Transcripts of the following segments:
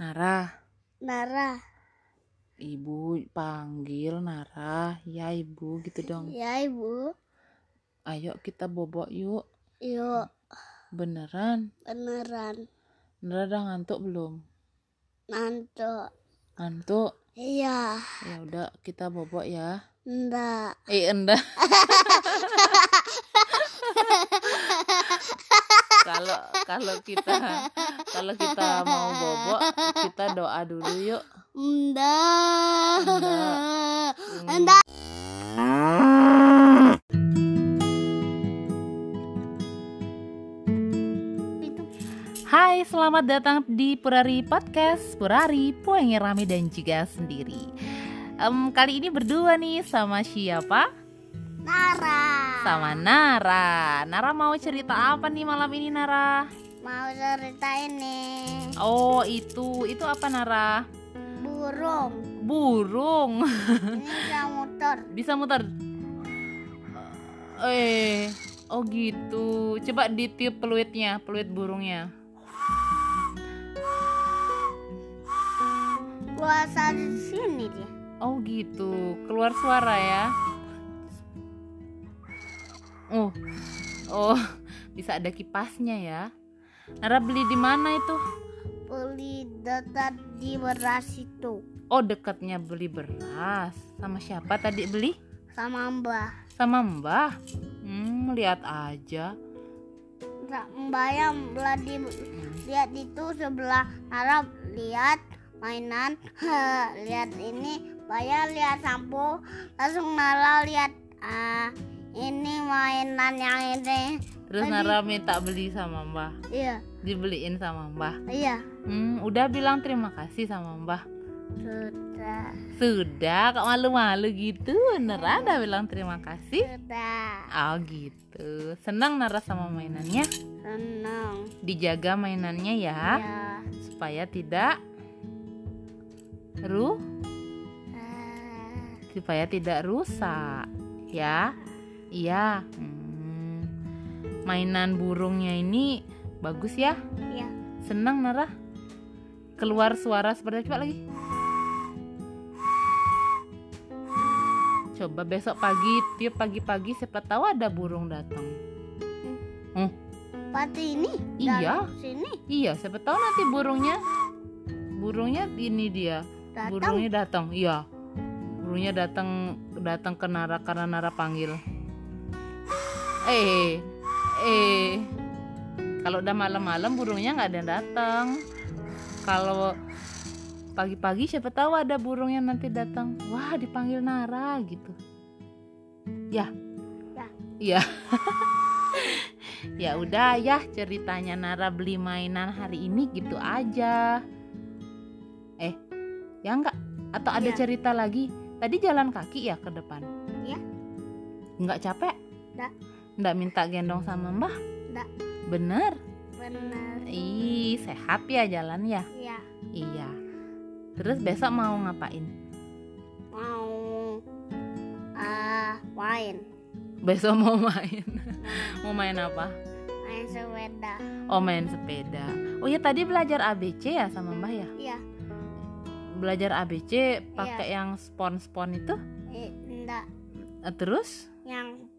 Nara, Nara. ibu panggil Nara, ya ibu gitu dong. Ya ibu. Ayo kita bobok yuk, Yuk beneran. beneran. Nara udah ngantuk belum? Nanto. Ngantuk. Iya. Ya udah kita bobok ya. Ndak. Eh enggak. Kalau kalau kita kalau kita mau bobok, kita doa dulu yuk. Hmm. Ndak. Hai, selamat datang di Purari Podcast Purari, Puenge Rame dan juga sendiri Em, Kali ini berdua nih sama siapa? Nara. Sama Nara Nara mau cerita apa nih malam ini Nara? Mau cerita ini. Oh itu, itu apa Nara? Burung. Burung Ini bisa motor. Bisa muter? Eh, oh gitu Coba ditiup peluitnya, peluit burungnya Puasa di sini dia. Oh gitu, keluar suara ya. Oh, oh, bisa ada kipasnya ya. Nara beli di mana itu? Beli dekat di beras itu. Oh, dekatnya beli beras. Sama siapa tadi beli? Sama mbah. Sama Mbah. Hmm, lihat aja. Mbak yang belah di lihat itu sebelah Nara lihat mainan lihat ini Baya lihat sampo langsung Nara lihat ah ini mainan yang ini Terus Tadi- Nara minta beli sama Mbah. iya Dibeliin sama Mbah. iya Hmm, udah bilang terima kasih sama Mbah. sudah Sudah, kok malu-malu gitu. Nara udah bilang terima kasih. sudah Oh gitu. Senang Nara sama mainannya. senang Dijaga mainannya ya, ya supaya tidak ru Ah, supaya tidak rusak, ya. Iya. Hmm. Mainan burungnya ini bagus ya. iya Senang Nara. Keluar suara seperti coba lagi. Coba besok pagi, tiap pagi-pagi siapa tahu ada burung datang. pati ini Iya. sini Iya, siapa tahu nanti burungnya burungnya ini dia. datang Burungnya datang. Iya. Burungnya datang datang ke Nara karena Nara panggil. Eh, eh. Kalau udah malam-malam burungnya nggak ada yang datang. Kalau pagi-pagi siapa tahu ada burung yang nanti datang. Wah, dipanggil Nara gitu. Ya. Ya. Iya. ya udah ya ceritanya Nara beli mainan hari ini gitu aja. Eh, ya enggak? Atau ada Iya. cerita lagi? Tadi jalan kaki ya ke depan? Iya. Enggak capek? Nggak. Enggak minta gendong sama Mbah? Nggak. Bener? benar Ih, sehat ya jalan ya? ya Iya. Terus besok mau ngapain? mau ah main Besok mau main. mau main apa? main sepeda Oh, main sepeda. Oh ya tadi belajar ABC ya sama Mbah ya? iya Belajar ABC pakai yang spon-spon itu? eh, enggak Eh, Terus?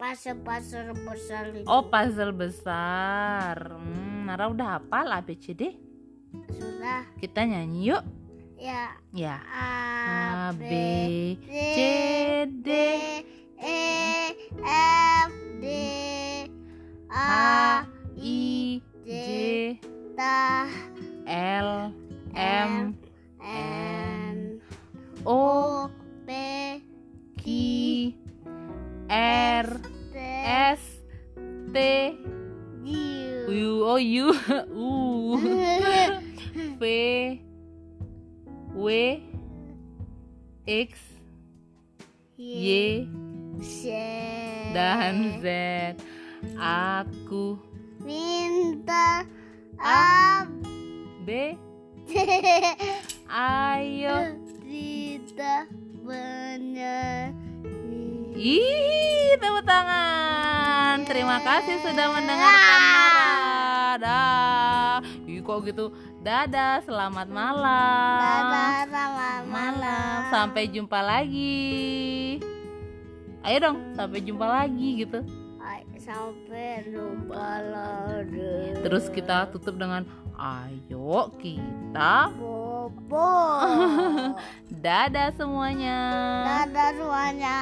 Pasir-pasir besar itu Oh, puzzle besar. Hmm, Nara udah hafal ABCD? sudah Kita nyanyi yuk. ya Ya. A B C D E F D A I J T L M N O P Q R T. U U O U U. V. W. X. Y. Z. Dan Z. Aku. Minta A. B. Ayo. Tidak benar. Ih, tepuk tangan. Terima kasih sudah mendengarkan Nara. Dah. Kok gitu Dadah, selamat malam. dadah selamat malam. Sampai jumpa lagi. Ayo dong, sampai jumpa lagi gitu. Sampai jumpa lagi Terus kita tutup dengan ayo kita bobo dadah semuanya. dadah semuanya